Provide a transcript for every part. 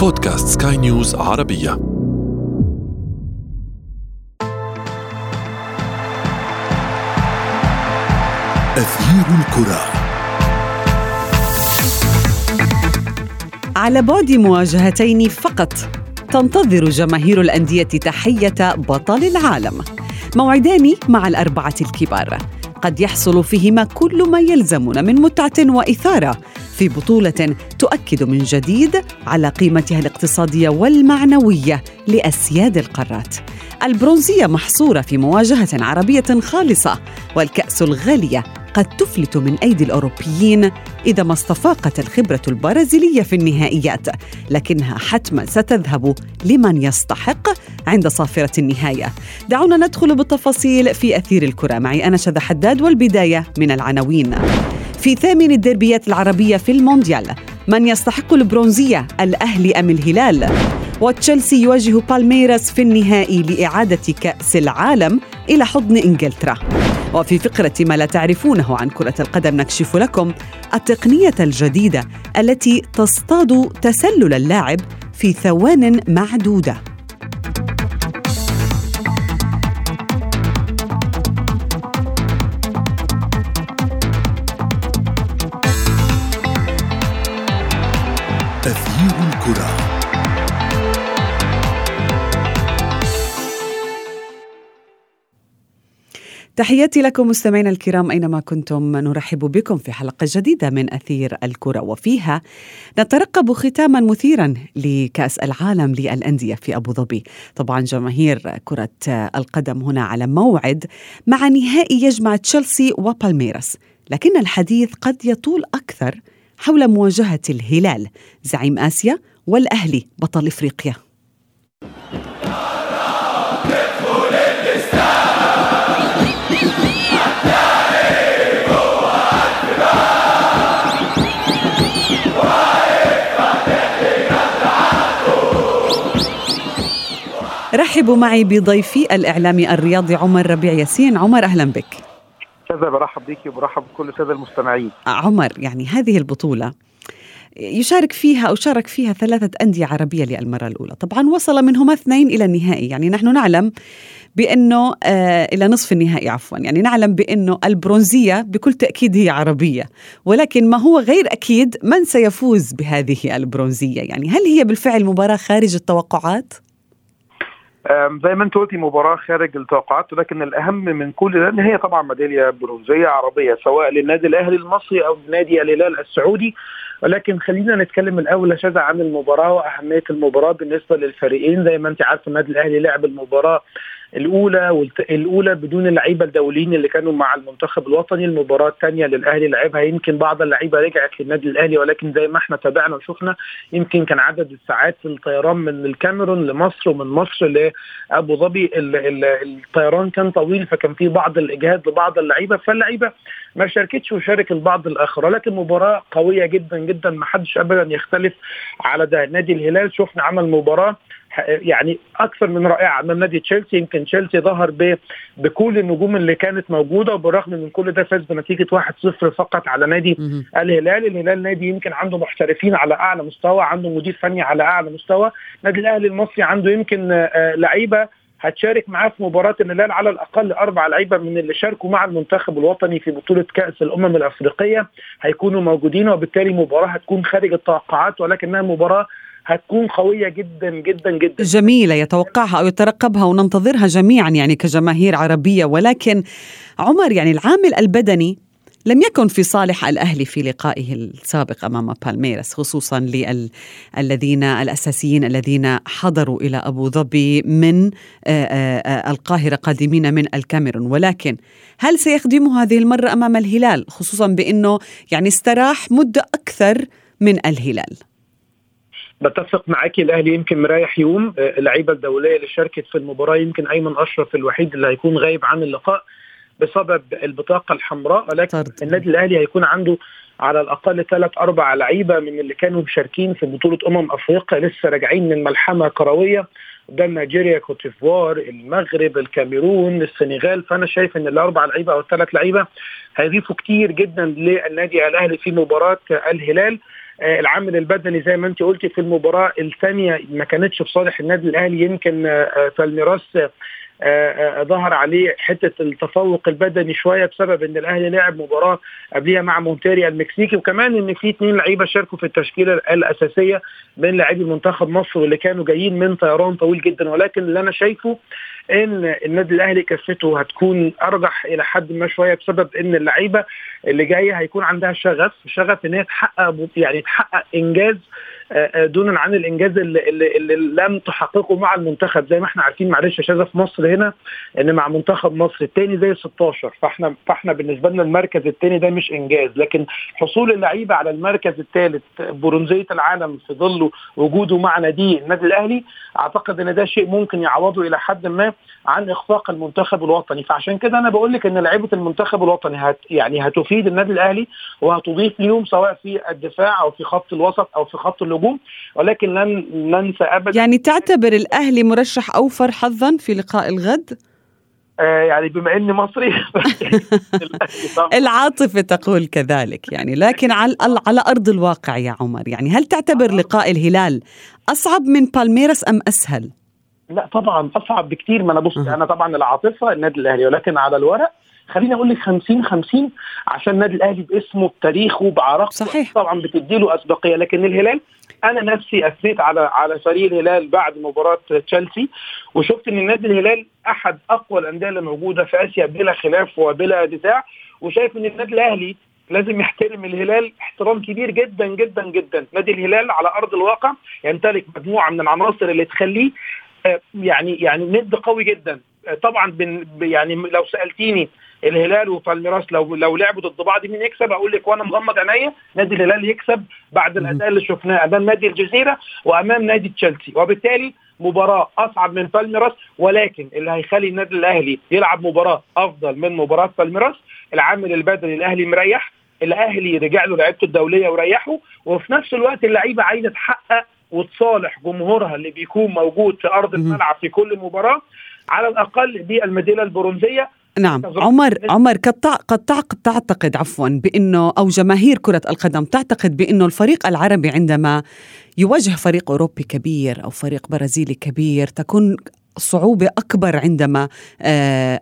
بودكاست سكاي نيوز عربية. أثير الكرة. على بعد مواجهتين فقط تنتظر جماهير الأندية تحية بطل العالم. موعدان مع الأربعة الكبار. قد يحصل فيهما كل ما يلزمنا من متعة وإثارة. في بطولة تؤكد من جديد على قيمتها الاقتصادية والمعنوية لأسياد القارات. البرونزية محصورة في مواجهة عربية خالصة والكأس الغالية قد تفلت من أيدي الأوروبيين إذا ما استفاقت الخبرة البرازيلية في النهائيات لكنها حتما ستذهب لمن يستحق عند صافرة النهاية. دعونا ندخل بالتفاصيل في أثير الكرة. معي أنا شذى حداد والبداية من العناوين. في ثامن الدربيات العربية في المونديال. من يستحق البرونزية الأهلي أم الهلال؟ وتشيلسي يواجه بالميراس في النهائي لإعادة كأس العالم إلى حضن إنجلترا. وفي فقرة ما لا تعرفونه عن كرة القدم نكشف لكم التقنية الجديدة التي تصطاد تسلل اللاعب في ثوان معدودة. أثير الكرة. تحياتي لكم مستمعينا الكرام أينما كنتم نرحب بكم في حلقة جديدة من أثير الكرة وفيها نترقب ختاما مثيرا لكأس العالم للأندية في أبو ظبي. طبعا جماهير كرة القدم هنا على موعد مع نهائي يجمع تشيلسي وبالميراس لكن الحديث قد يطول أكثر حول مواجهة الهلال زعيم آسيا والأهلي بطل إفريقيا. رحبوا معي بضيفي الإعلامي الرياضي عمر ربيع ياسين. عمر أهلا بك. كذا برحب بك وبرحب بكل الساده المستمعين. عمر يعني هذه البطولة يشارك فيها أو شارك فيها ثلاثة أندية عربية للمرة الأولى. طبعا وصل منهما اثنين إلى النهائي. يعني نحن نعلم بأنه آه إلى نصف النهائي عفوا. يعني نعلم بأنه البرونزية بكل تأكيد هي عربية. ولكن ما هو غير أكيد من سيفوز بهذه البرونزية؟ يعني هل هي بالفعل مباراة خارج التوقعات؟ زي ما انت قلتي مباراة خارج التوقعات ولكن الأهم من كل ده إن هي طبعا ميدالية برونزية عربية سواء للنادي الأهلي المصري أو نادي الهلال السعودي. ولكن خلينا نتكلم الأول شذا عن المباراة وأهمية المباراة بالنسبة للفريقين. زي ما انت عارف النادي الأهلي لعب المباراة الأولى الأولى بدون اللعيبة الدوليين اللي كانوا مع المنتخب الوطني المباراة الثانية للأهلي لعبها. يمكن بعض اللعيبة رجعت للنادي الأهلي ولكن زي ما إحنا تابعنا وشفنا يمكن كان عدد الساعات الطيران من الكاميرون لمصر ومن مصر لأبو ظبي الطيران كان طويل فكان في بعض الإجهاد لبعض اللعيبة فاللعيبة ما شاركتش وشارك البعض الآخر. ولكن مباراة قوية جدا جدا ما حدش ابدا يختلف على ده. نادي الهلال شفنا عمل مباراة يعني أكثر من رائعة. أمام نادي تشيلسي يمكن تشيلسي ظهر بكل النجوم اللي كانت موجودة وبالرغم من كل ده فاز بنتيجة 1-0 فقط على نادي الهلال، الهلال نادي يمكن عنده محترفين على أعلى مستوى، عنده مدير فني على أعلى مستوى، نادي الأهلي المصري عنده يمكن لعيبة هتشارك معاه في مباراة الهلال على الأقل أربع لعيبة من اللي شاركوا مع المنتخب الوطني في بطولة كأس الأمم الأفريقية. هيكونوا موجودين وبالتالي مباراة هتكون خارج التوقعات ولكنها مباراة هتكون قوية جدا جدا جدا. جميلة يتوقعها أو يترقبها وننتظرها جميعا يعني كجماهير عربية. ولكن عمر يعني العامل البدني لم يكن في صالح الأهلي في لقائه السابق أمام بالميراس خصوصا للذين الأساسيين الذين حضروا إلى أبو ظبي من القاهرة قادمين من الكاميرون. ولكن هل سيخدمه هذه المرة أمام الهلال؟ خصوصا بأنه يعني استراح مدة أكثر من الهلال. بتفق معاكي الأهلي يمكن مريح يوم. اللعيبة الدولية اللي شاركت في المباراة يمكن أيمن أشرف الوحيد اللي هيكون غايب عن اللقاء بسبب البطاقة الحمراء ولكن طرد. النادي الأهلي هيكون عنده على الأقل ثلاث أربع لعيبة من اللي كانوا مشاركين في بطولة أمم أفريقيا لسه راجعين من ملحمة كروية. قدام نيجيريا كوتيفوار المغرب الكاميرون السنغال. فأنا شايف إن الأربع لعيبة أو الثلاث لعيبة هيضيفوا كتير جدا للنادي الأهلي في مباراة الهلال. العامل البدني زي ما انت قلتي في المباراة الثانية ما كانتش في صالح النادي الأهلي يمكن فالميراس ظهر عليه حتة التفوق البدني شوية بسبب إن الأهلي لعب مباراة قبليها مع مونتيريا المكسيكي وكمان إن في اثنين لعيبة شاركوا في التشكيلة الأساسية من لاعبي منتخب مصر واللي كانوا جايين من طيران طويل جدا. ولكن اللي أنا شايفه إن النادي الأهلي كفته هتكون أرجح إلى حد ما شوية بسبب إن اللعيبة اللي جاية هيكون عندها شغف شغف إن هي تحقق يعني تحقق إنجاز دونا عن الإنجاز اللي, اللي, اللي لم تحققه مع المنتخب. زي ما إحنا عارفين معلش يا شاذة في مصر هنا إن مع منتخب مصر الثاني زي 16 فاحنا فاحنا بالنسبة لنا المركز الثاني ده مش إنجاز. لكن حصول اللعيبة على المركز الثالث برونزية العالم في ظل وجوده مع نادي النادي الأهلي أعتقد إن ده شيء ممكن يعوضه إلى حد ما عن إخفاق المنتخب الوطني. فعشان كده أنا بقول لك إن لعيبة المنتخب الوطني هت يعني هتفيد النادي الأهلي وهتضيف ليهم سواء في الدفاع أو في خط الوسط أو في خط الهجوم ولكن لن ننسى ابدا يعني تعتبر الاهلي مرشح أوفر حظا في لقاء الغد؟ آه يعني بما إني مصري العاطفة تقول كذلك يعني لكن على على أرض الواقع يا عمر يعني هل تعتبر لقاء الهلال أصعب من بالميراس أم أسهل؟ لا طبعا أصعب بكتير ما أنا بص أنا طبعا العاطفة النادي الأهلي ولكن على الورق خليني أقول لك 50 50 عشان النادي الأهلي باسمه بتاريخه بعراقته صحيح. طبعا بتدي له أسبقية لكن الهلال أنا نفسي اثنيت على على فريق الهلال بعد مباراة تشيلسي وشفت إن النادي الهلال أحد أقوى الأندية اللي موجودة في آسيا بلا خلاف وبلا دفاع وشايف إن النادي الأهلي لازم يحترم الهلال احترام كبير جدا جدا جدا. نادي الهلال على أرض الواقع يمتلك مجموعة من العناصر اللي تخليه يعني يعني ند قوي جدا. طبعا بن يعني لو سألتيني الهلال وبالميراس لو لو لعبوا ضد بعض مين يكسب؟ أقول لك وأنا مغمض عينيا نادي الهلال يكسب بعد الأداء اللي شفناه أمام نادي الجزيرة وأمام نادي تشيلسي. وبالتالي مباراة أصعب من بالميراس ولكن اللي هيخلي النادي الأهلي يلعب مباراة أفضل من مباراة بالميراس العامل البدني الأهلي مريح الأهلي رجع له لعيبته الدولية وريحه وفي نفس الوقت اللعيبة عايزة تحقق وتصالح جمهورها اللي بيكون موجود في أرض الملعب في كل مباراة على الأقل بالميداليه البرونزية نعم. عمر عمر قد تعتقد عفوا بأنه أو جماهير كرة القدم تعتقد بأنه الفريق العربي عندما يواجه فريق أوروبي كبير أو فريق برازيلي كبير تكون صعوبة أكبر عندما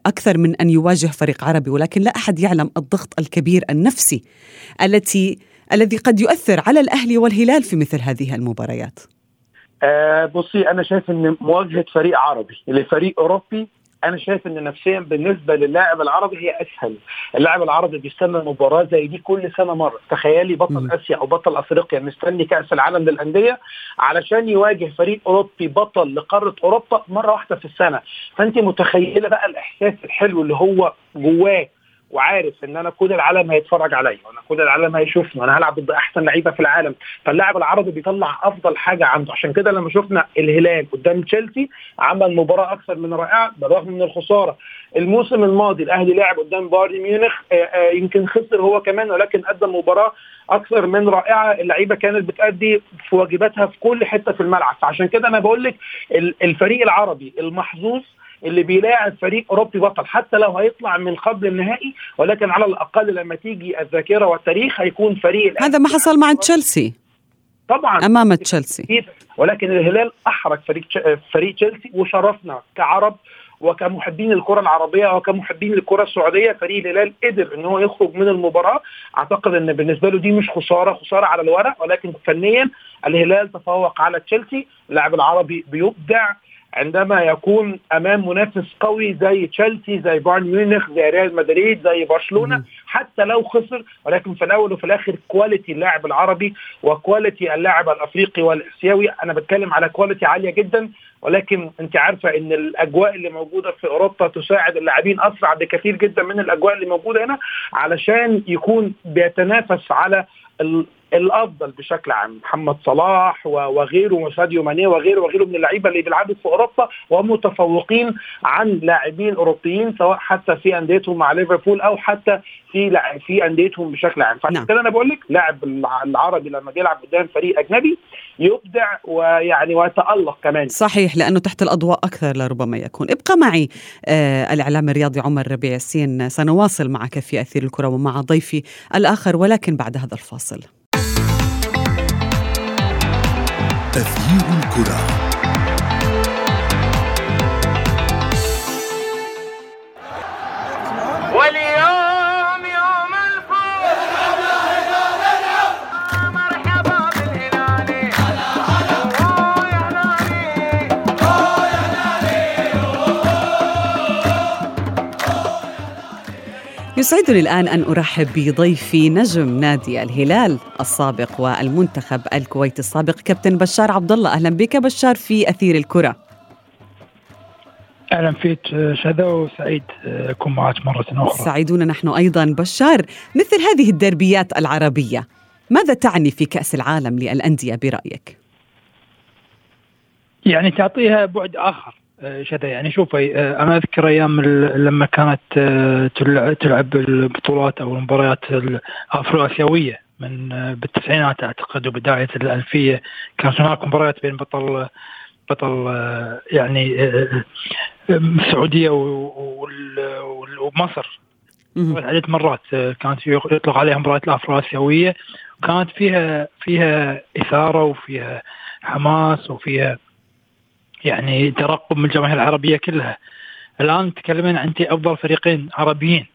أكثر من أن يواجه فريق عربي ولكن لا أحد يعلم الضغط الكبير النفسي التي الذي قد يؤثر على الأهلي والهلال في مثل هذه المباريات. آه بصي أنا شايف أن مواجهة فريق عربي لفريق أوروبي أنا شايف إن نفسيا بالنسبة للاعب العربي هي أسهل. اللاعب العربي بيستنى مباراه زي دي كل سنة مرة. تخيلي بطل م. آسيا أو بطل أفريقيا مستني كأس العالم للأندية علشان يواجه فريق أوروبي بطل لقارة أوروبا مرة واحدة في السنة. فانت متخيلة بقى الإحساس الحلو اللي هو جواه وعارف إن أنا كل العالم هيتفرج عليا وأنا كل العالم هيشوفني وأنا هلعب ضد أحسن لعيبة في العالم. فاللاعب العربي بيطلع أفضل حاجة عنده. عشان كده لما شفنا الهلال قدام تشيلسي عمل مباراة أكثر من رائعة بالرغم من الخسارة. الموسم الماضي الأهلي لعب قدام بايرن ميونخ يمكن خسر هو كمان ولكن قدم مباراه أكثر من رائعة. اللعيبة كانت بتأدي في واجباتها في كل حتة في الملعب. فعشان كده أنا بقول لك الفريق العربي المحظوظ اللي بيلاعب فريق أوروبي بطل حتى لو هيطلع من قبل النهائي ولكن على الأقل لما تيجي الذاكرة والتاريخ هيكون فريق هذا ما حصل مع تشيلسي. طبعا. أمام تشيلسي. ولكن الهلال أحرج فريق فريق تشيلسي وشرفنا كعرب وكمحبين الكرة العربية وكمحبين الكرة السعودية فريق الهلال قدر إن هو يخرج من المباراة. أعتقد إن بالنسبة له دي مش خسارة خسارة على الورق ولكن فنيا الهلال تفوق على تشيلسي. اللاعب العربي بيبدع. عندما يكون أمام منافس قوي زي تشيلسي زي بايرن ميونخ زي ريال مدريد زي برشلونة حتى لو خسر ولكن في الأول وفي الآخر quality اللاعب العربي و quality اللاعب الأفريقي والآسيوي. أنا بتكلم على quality عالية جدا ولكن أنت عارفة إن الأجواء اللي موجودة في أوروبا تساعد اللاعبين أسرع بكثير جدا من الأجواء اللي موجودة هنا علشان يكون بيتنافس على الأفضل بشكل عام محمد صلاح وغيره وساديو ماني وغيره وغيره من اللعيبة اللي بيلعبوا في أوروبا ومتفوقين عن لاعبين أوروبيين سواء حتى في أنديتهم مع ليفربول أو حتى في في أنديتهم بشكل عام. فعشان كده أنا بقول لك لاعب العربي لما بيلعب قدام فريق أجنبي يبدع ويعني ويتألق كمان. صحيح لأنه تحت الأضواء أكثر لربما يكون. ابقى معي آه الإعلام الرياضي عمر ربيع ياسين سنواصل معك في أثير الكرة ومع ضيفي الآخر ولكن بعد هذا الفاصل. أثير الكرة. يسعدني الآن أن أرحب بضيفي نجم نادي الهلال السابق والمنتخب الكويتي السابق كابتن بشار عبد الله أهلا بك بشار في أثير الكرة. أهلا فيك شذا وسعيد أكون معك مرة أخرى. سعيدون نحن أيضا. بشار مثل هذه الدربيات العربية ماذا تعني في كأس العالم للأندية برأيك؟ يعني تعطيها بعد آخر. شذا يعني شوفي آه، أنا أذكر أيام لما كانت آه، تلع- تلعب البطولات أو المباريات الافرو اسيويه من آه، بالتسعينات أعتقد وبداية الألفية. كانت هناك مباريات بين بطل بطل يعني السعودية ومصر. عدة مرات كانت يطلق عليها مباريات الافرو اسيويه وكانت فيها فيها إثارة وفيها حماس وفيها يعني ترقب من الجماهير العربية كلها. الآن تكلمين عن أفضل فريقين عربيين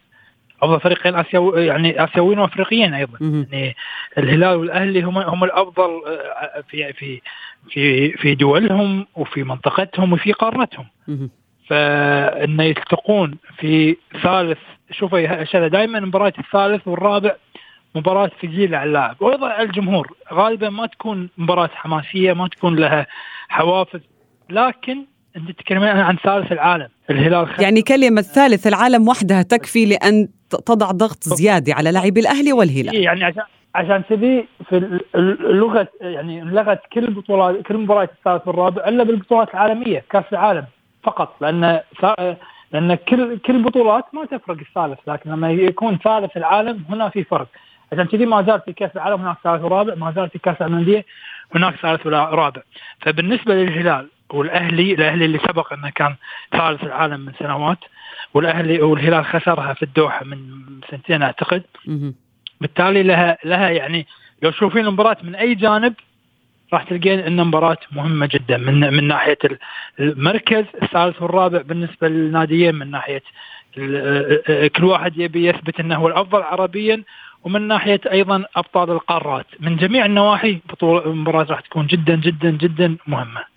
أفضل فريقين اسيوي يعني آسيويين وأفريقيين أيضا. يعني الهلال والأهلي هم هم الأفضل آه، في في في في دولهم وفي منطقتهم وفي قارتهم. فانه يلتقون في ثالث شوفي شذا دائما مباراة الثالث والرابع مباراة ثقيلة على اللاعب وأيضا على الجمهور غالبا ما تكون مباراة حماسية ما تكون لها حوافز لكن انت تتكلمين عن ثالث العالم الهلال خ... يعني كلمة ثالث العالم وحدها تكفي لأن ت- تضع ضغط زيادة على لاعبي الأهلي والهلال. يعني عشان عشان كذي في ال- ال- اللغة يعني لغت كل البطولات كل مباريات الثالث والرابع إلا بالبطولات العالمية كأس العالم فقط لأن ثا- لأن كل كل البطولات ما تفرق الثالث لكن لما يكون ثالث العالم هنا في فرق. عشان كذي ما زال في كأس العالم هناك ثالث ورابع ما زال في كأس العالم للأندية هناك ثالث ورابع فبالنسبة للهلال والأهلي الأهلي اللي سبق أنه كان ثالث العالم من سنوات والأهلي والهلال خسرها في الدوحة من سنتين أعتقد. بالتالي لها لها يعني لو تشوفين المباراة من أي جانب راح تلقين إن مباراة مهمة جدا من من ناحية المركز الثالث والرابع بالنسبة للناديين من ناحية ال- كل واحد يبي يثبت إنه هو الأفضل عربيا ومن ناحية أيضا أبطال القارات من جميع النواحي بطولة المباراة راح تكون جدا جدا جدا مهمة.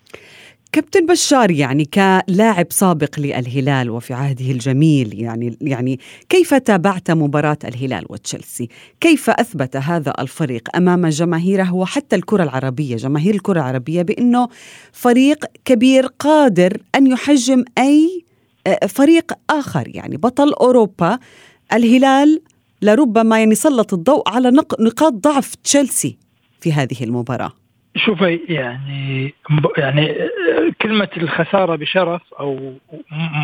كابتن بشار يعني كلاعب سابق للهلال وفي عهده الجميل يعني يعني كيف تابعت مباراة الهلال وتشيلسي؟ كيف أثبت هذا الفريق أمام جماهيره وحتى الكرة العربية، جماهير الكرة العربية بأنه فريق كبير قادر أن يحجم أي آه، فريق آخر يعني بطل أوروبا الهلال لربما يعني سلط الضوء على نق- نقاط ضعف تشيلسي في هذه المباراة. شوفي يعني يعني كلمة الخسارة بشرف أو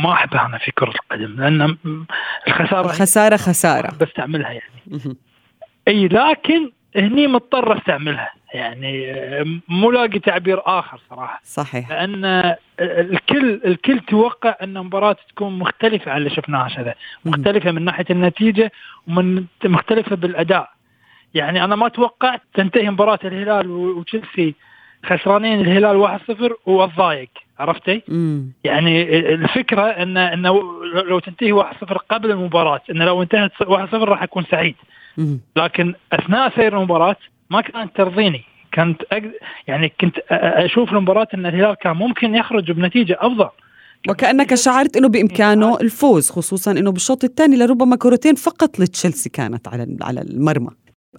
ما أحبها أنا في كرة القدم لأن الخسارة الخسارة خسارة. بستعملها يعني. إي لكن هني مضطر أستعملها يعني مو لاقي تعبير آخر صراحة صحيح. لأن الكل الكل توقع أن المباراة تكون مختلفة عن اللي شفناها شذا مختلفة من ناحية النتيجة ومن مختلفة بالأداء يعني أنا ما توقعت تنتهي مباراة الهلال وتشيلسي خسرانين الهلال 1-0 وأتضايق عرفتي؟ مم. يعني الفكرة ان انه لو تنتهي 1-0 قبل المباراة انه لو انتهت 1-0 راح أكون سعيد مم. لكن أثناء سير المباراة ما كانت ترضيني كنت أج... يعني كنت أشوف المباراة إن الهلال كان ممكن يخرج بنتيجة أفضل وكأنك شعرت أنه بإمكانه الفوز خصوصا أنه بالشوط الثاني لربما كرتين فقط لتشيلسي كانت على على المرمى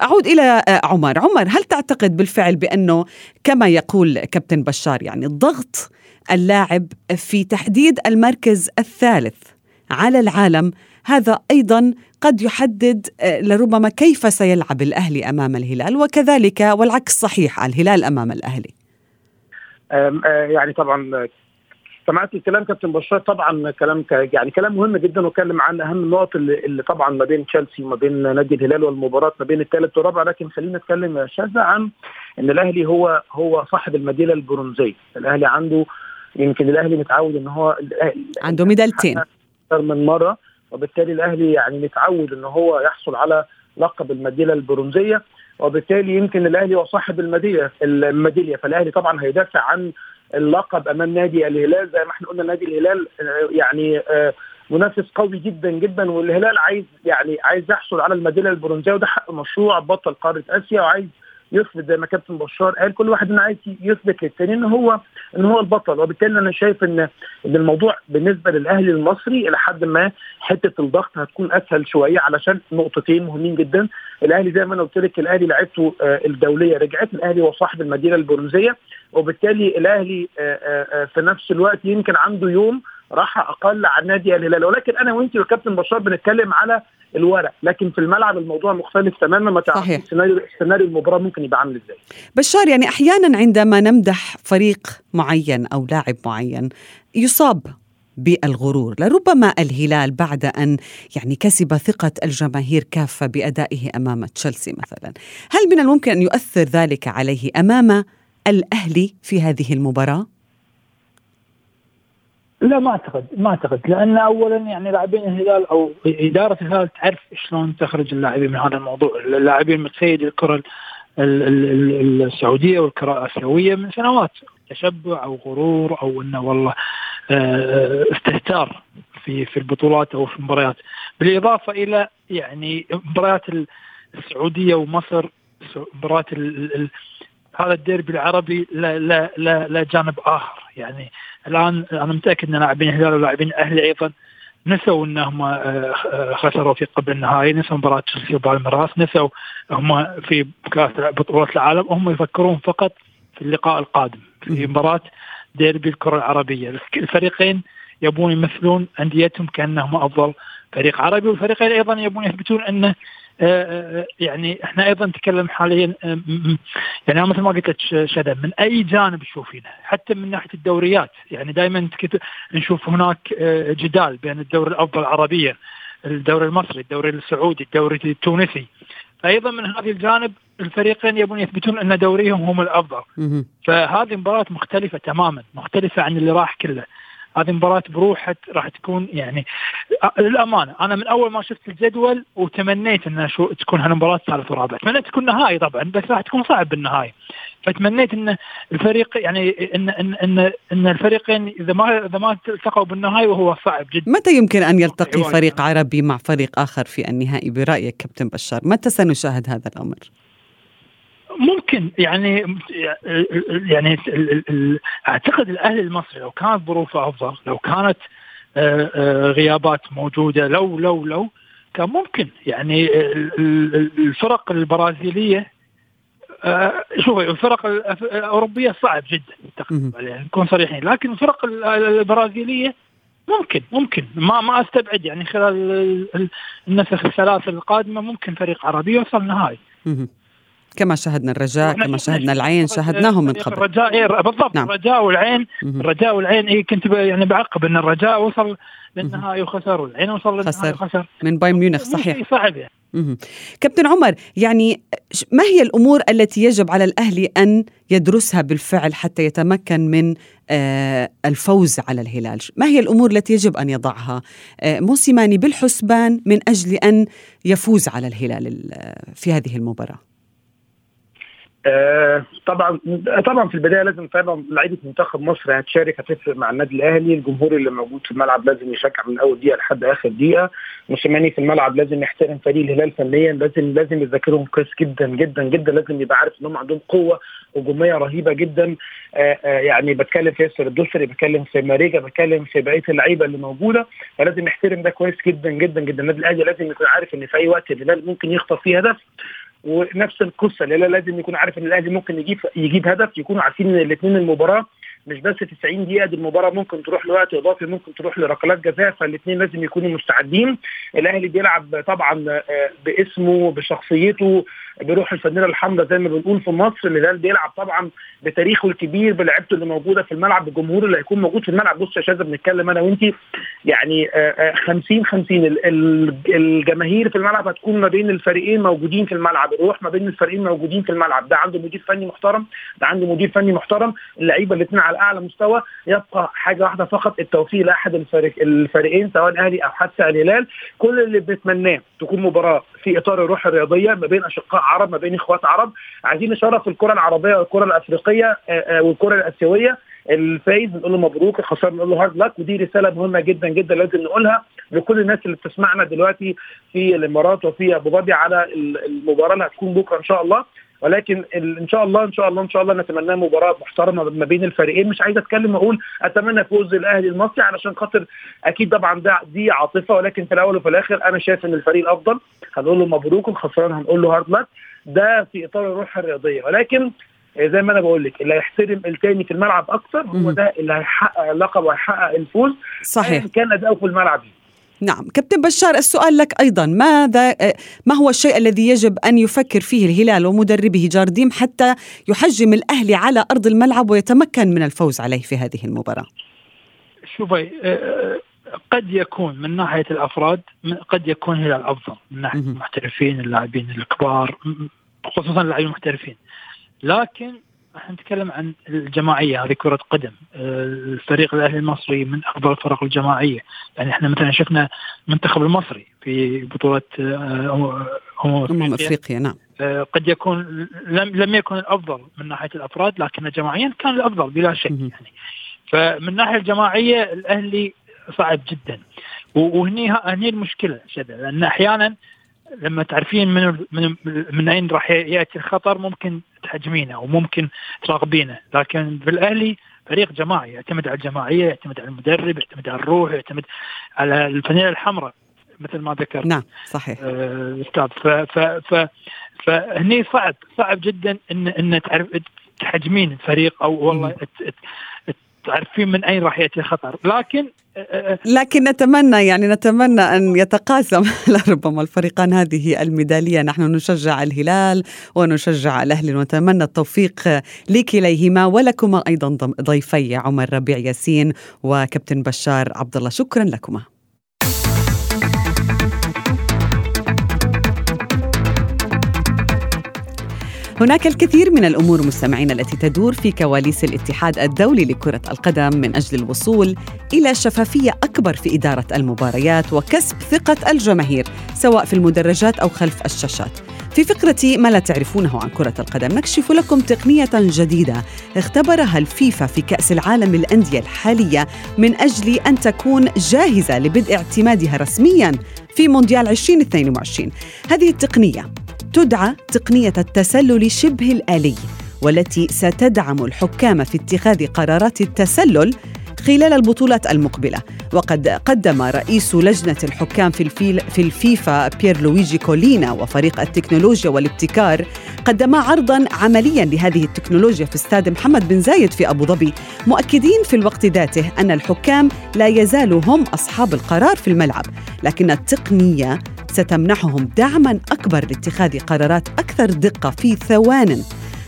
أعود إلى آه، عمر. عمر هل تعتقد بالفعل بأنه كما يقول كابتن بشار يعني ضغط اللاعب في تحديد المركز الثالث على العالم هذا أيضا قد يحدد آه، لربما كيف سيلعب الأهلي أمام الهلال؟ وكذلك والعكس صحيح الهلال أمام الأهلي. آم، آه، يعني طبعا سمعت الكلام كابتن بشار. طبعا كلام يعني كلام مهم جدا واتكلم عن أهم النقط اللي, اللي طبعا ما بين تشيلسي وما بين نادي الهلال والمباراة ما بين الثالث والرابع. لكن خلينا نتكلم يا شاذة عن إن الأهلي هو هو صاحب المدينة البرونزية، الأهلي عنده يمكن الأهلي متعود إن هو الأهلي- عنده ميدالتين. أكثر من مرة وبالتالي الأهلي يعني متعود إن هو يحصل على لقب المدينة البرونزية. وبالتالي يمكن الأهلي هو صاحب الميداليه الميداليه فالأهلي طبعا هيدافع عن اللقب أمام نادي الهلال زي ما إحنا قلنا نادي الهلال آه، يعني آه، منافس قوي جدا جدا والهلال عايز يعني عايز يحصل على الميدالية البرونزية وده حق مشروع بطل قارة آسيا وعايز يثبت زي ما كابتن بشار قال كل واحد إنه عايز يثبت للتاني إن هو إن هو البطل. وبالتالي أنا شايف ان إن الموضوع بالنسبة للأهلي المصري إلى حد ما حتة الضغط هتكون أسهل شوية علشان نقطتين مهمين جدا. الأهلي زي ما أنا قلت لك الأهلي لعبته آه، الدولية رجعت الأهلي هو صاحب المدينة البرونزية. وبالتالي الأهلي آه، آه، في نفس الوقت يمكن عنده يوم راحه أقل عن نادي الهلال. ولكن أنا وأنت وكابتن بشار بنتكلم على الورق. لكن في الملعب الموضوع مختلف تماما. ما تعرفش صحيح. السيناريو سيناريو المباراة ممكن يبقى عامل إزاي. بشار يعني أحيانا عندما نمدح فريق معين أو لاعب معين يصاب بالغرور. لربما الهلال بعد أن يعني كسب ثقة الجماهير كافة بأدائه أمام تشيلسي مثلا. هل من الممكن أن يؤثر ذلك عليه أمام الأهلي في هذه المباراة؟ لا ما أعتقد ما أعتقد. لأن اولا يعني لاعبين الهلال أو إدارة الهلال تعرف شلون تخرج اللاعبين من هذا الموضوع، اللاعبين متسيد الكرة ال- ال- ال- السعودية والكرة الآسيوية من سنوات. تشبع أو غرور أو إنه والله آه، استهتار في في البطولات أو في المباريات. بالإضافة إلى يعني مباريات السعودية ومصر مباريات هذا الديربي العربي لا لا لا لا جانب آخر. يعني الآن أنا متأكد أن لاعبين الهلال ولاعبين الأهلي أيضا نسوا أنهم آه، آه، خسروا في قبل النهائي نسوا مباراة تشيلسي وبالمراس نسوا هم في كاس بطولات العالم هم يفكرون فقط في اللقاء القادم في مباراة ديربي الكرة العربية. الفريقين يبون يمثلون أنديتهم كأنهم أفضل فريق عربي والفريقين أيضا يبون يثبتون انه يعني إحنا أيضا نتكلم حاليا آه، يعني مثل ما قلت لك شذا من أي جانب تشوفينه؟ حتى من ناحية الدوريات يعني دائما نشوف هناك آه، جدال بين الدوري الأفضل عربيا الدوري المصري الدوري السعودي الدوري التونسي. فايضا من هذا الجانب الفريقين يبون يثبتون أن دوريهم هم الأفضل. فهذه مباراة مختلفة تماما مختلفة عن اللي راح كله. هذه مباراة بروحها راح تكون يعني للأمانة أنا من أول ما شفت الجدول وتمنيت أن شو تكون هالمباراة ثالث ورابع تمنيت تكون نهائي طبعا بس راح تكون صعب بالنهائي. فتمنيت إن الفريق يعني ان ان ان, إن الفريقين إذا ما إذا ما التقوا بالنهائي وهو صعب جدا. متى يمكن أن يلتقي واضح. فريق عربي مع فريق آخر في النهائي؟ برأيك كابتن بشار متى سنشاهد هذا الأمر؟ ممكن يعني يعني أعتقد الاهلي المصري لو كانت ظروفه أفضل لو كانت آه، آه، غيابات موجودة لو لو لو كان ممكن. يعني ال- ال- الفرق البرازيلية آه، شوفي الفرق الأوروبية صعب جدا. تقريبا يعني نكون صريحين. لكن الفرق ال- البرازيلية ممكن ممكن. ما ما أستبعد يعني خلال ال- ال- النسخ الثلاث القادمة ممكن فريق عربي يوصل نهائي. كما شاهدنا الرجاء كما شفنا شاهدنا. العين شاهدناهم من فريق قبل الرجاء إيه بالضبط نعم. الرجاء والعين. الرجاء والعين إيه كنت يعني بعقب إن الرجاء وصل للنهائي وخسر والعين وصل للنهائي خسر. وخسر من بايرن ميونخ صحيح صعب يعني. كابتن عمر يعني ما هي الأمور التي يجب على الأهلي أن يدرسها بالفعل حتى يتمكن من آه، الفوز على الهلال ما هي الأمور التي يجب أن يضعها آه، موسيماني بالحسبان من أجل أن يفوز على الهلال ال- في هذه المباراة آه طبعا طبعا في البداية لازم فعلا لعيبة منتخب مصر هتشارك هتفرق مع النادي الأهلي الجمهور اللي موجود في الملعب لازم يشجع من أول دقيقة لحد آخر دقيقة. موسيماني في الملعب لازم يحترم فريق الهلال فنيا لازم لازم يذاكرهم كويس جدا جدا جدا لازم يبقى عارف إن هم عندهم قوة هجومية رهيبة جدا. آه آه يعني بتكلم في ياسر الدوسري بتكلم في ماريجا بتكلم في بقية اللعيبة اللي موجودة. فلازم يحترم ده كويس جدا جدا جدا. النادي الأهلي لازم يكون عارف إن في أي وقت الهلال ممكن يخطف فيه هدف. ونفس القصة. الهلال لازم يكون عارف إن الأهلي ممكن يجيب يجيب هدف يكونوا عارفين إن الاثنين المباراة مش بس 90 دقيقة دي المباراة ممكن تروح لوقت إضافي ممكن تروح لركلات جزاء فالاثنين لازم يكونوا مستعدين. الأهلي بيلعب طبعا آه، باسمه بشخصيته بروح الفانيله الحمراء زي ما بنقول في مصر. الهلال بيلعب طبعا بتاريخه الكبير بلعبته اللي موجودة في الملعب بالجمهور اللي هيكون موجود في الملعب. بص يا شاذة بنتكلم أنا وانت يعني 50 50 الجماهير في الملعب هتكون ما بين الفريقين موجودين في الملعب. الروح ما بين الفريقين موجودين في الملعب. ده عنده مدير فني محترم ده عنده مدير فني محترم. اللعيبة الاثنين على على اعلى مستوى يبقى حاجة واحدة فقط التوفيق لأحد الفريق الفريقين سواء الاهلي أو حتى الهلال. كل اللي بنتمناه تكون مباراة في إطار الروح الرياضية ما بين أشقاء عرب ما بين إخوات عرب. عايزين نشرف الكرة العربية والكرة الأفريقية آه، آه، والكرة الآسيوية. الفايز نقول له مبروك الخسارة نقول له hard luck ودي رسالة مهمة جدا جدا لازم نقولها لكل الناس اللي بتسمعنا دلوقتي في الإمارات وفي أبو ظبي على ال- المباراة اللي هتكون بكرة إن شاء الله. ولكن إن شاء الله إن شاء الله إن شاء الله نتمنى مباراة محترمة ما بين الفريقين. مش عايز أتكلم واقول أتمنى فوز الأهلي المصري علشان خاطر أكيد طبعا ده دي عاطفة ولكن في الأول وفي الآخر أنا شايف إن الفريق الأفضل. هنقول له مبروك الخسران هنقول له هارد لك. ده في إطار الروح الرياضية. ولكن زي ما أنا بقول لك اللي هيحترم التاني في الملعب أكتر هو. ده اللي هيحقق اللقب وهيحقق الفوز. صحيح. كان أداؤه في الملعب نعم. كابتن بشار السؤال لك أيضا. ماذا آه، ما هو الشيء الذي يجب أن يفكر فيه الهلال ومدربه جارديم حتى يحجم الأهلي على أرض الملعب ويتمكن من الفوز عليه في هذه المباراة؟ شوفي آه، قد يكون من ناحية الأفراد من- قد يكون هلال أفضل من ناحية مهم. المحترفين اللاعبين الكبار خصوصا اللاعبين المحترفين. لكن إحنا نتكلم عن الجماعية هذه كرة قدم. آه، الفريق الأهلي المصري من افضل الفرق الجماعية. يعني إحنا مثلا شفنا المنتخب المصري في بطولة آه، أفريقيا. أفريقيا نعم. آه، قد يكون لم لم يكن الأفضل من ناحية الأفراد لكن جماعيا كان الأفضل بلا شك. يعني. فمن الناحيه الجماعية الأهلي صعب جدا. وهني هني المشكلة شذا. لأن أحيانا لما تعرفين من من من أين راح يأتي الخطر ممكن تهاجمينه وممكن تراقبينه لكن بالأهلي فريق جماعي يعتمد على الجماعية يعتمد على المدرب يعتمد على الروح يعتمد على الفانيله الحمراء مثل ما ذكرت. نعم صحيح. آه، أستاذ ف ف ف فهني صعب صعب جدا إن إن تعرف تحجمين الفريق أو والله تعرفين من أين راح يأتي الخطر. لكن آه، آه، لكن نتمنى يعني نتمنى أن يتقاسم. لربما الفريقان هذه الميدالية. نحن نشجع الهلال ونشجع الأهلي ونتمنى التوفيق لكليهما ولكما أيضا ضم- ضيفي عمر ربيع ياسين وكابتن بشار عبد الله شكرا لكما. هناك الكثير من الأمور مستمعين التي تدور في كواليس الاتحاد الدولي لكرة القدم من أجل الوصول إلى شفافية أكبر في إدارة المباريات وكسب ثقة الجماهير سواء في المدرجات أو خلف الشاشات. في فقرة ما لا تعرفونه عن كرة القدم نكشف لكم تقنية جديدة اختبرها الفيفا في كأس العالم للأندية الحالية من أجل أن تكون جاهزة لبدء اعتمادها رسميا في مونديال 2022 هذه التقنية تدعى تقنية التسلل شبه الآلي والتي ستدعم الحكام في اتخاذ قرارات التسلل خلال البطولات المقبلة. وقد قدم رئيس لجنة الحكام في, الفيل في الفيفا بيير لويجي كولينا وفريق التكنولوجيا والابتكار قدما عرضا عمليا لهذه التكنولوجيا في استاد محمد بن زايد في أبو ظبي. مؤكدين في الوقت ذاته أن الحكام لا يزالوا هم أصحاب القرار في الملعب لكن التقنية ستمنحهم دعما أكبر لاتخاذ قرارات أكثر دقة في ثوان.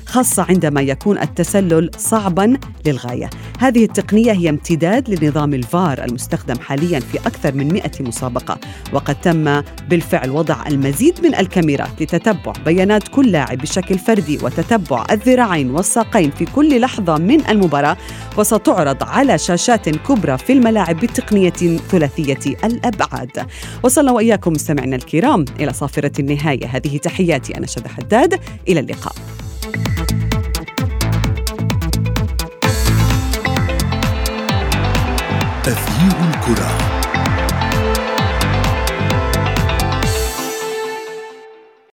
خاصة عندما يكون التسلل صعبا للغاية. هذه التقنية هي امتداد لنظام الفار المستخدم حاليا في أكثر من 100 مسابقة وقد تم بالفعل وضع المزيد من الكاميرات لتتبع بيانات كل لاعب بشكل فردي وتتبع الذراعين والساقين في كل لحظة من المباراة وستعرض على شاشات كبرى في الملاعب بتقنية ثلاثية الأبعاد. وصلنا وإياكم مستمعينا الكرام إلى صافرة النهاية. هذه تحياتي أنا شذى حداد. إلى اللقاء. أثير الكرة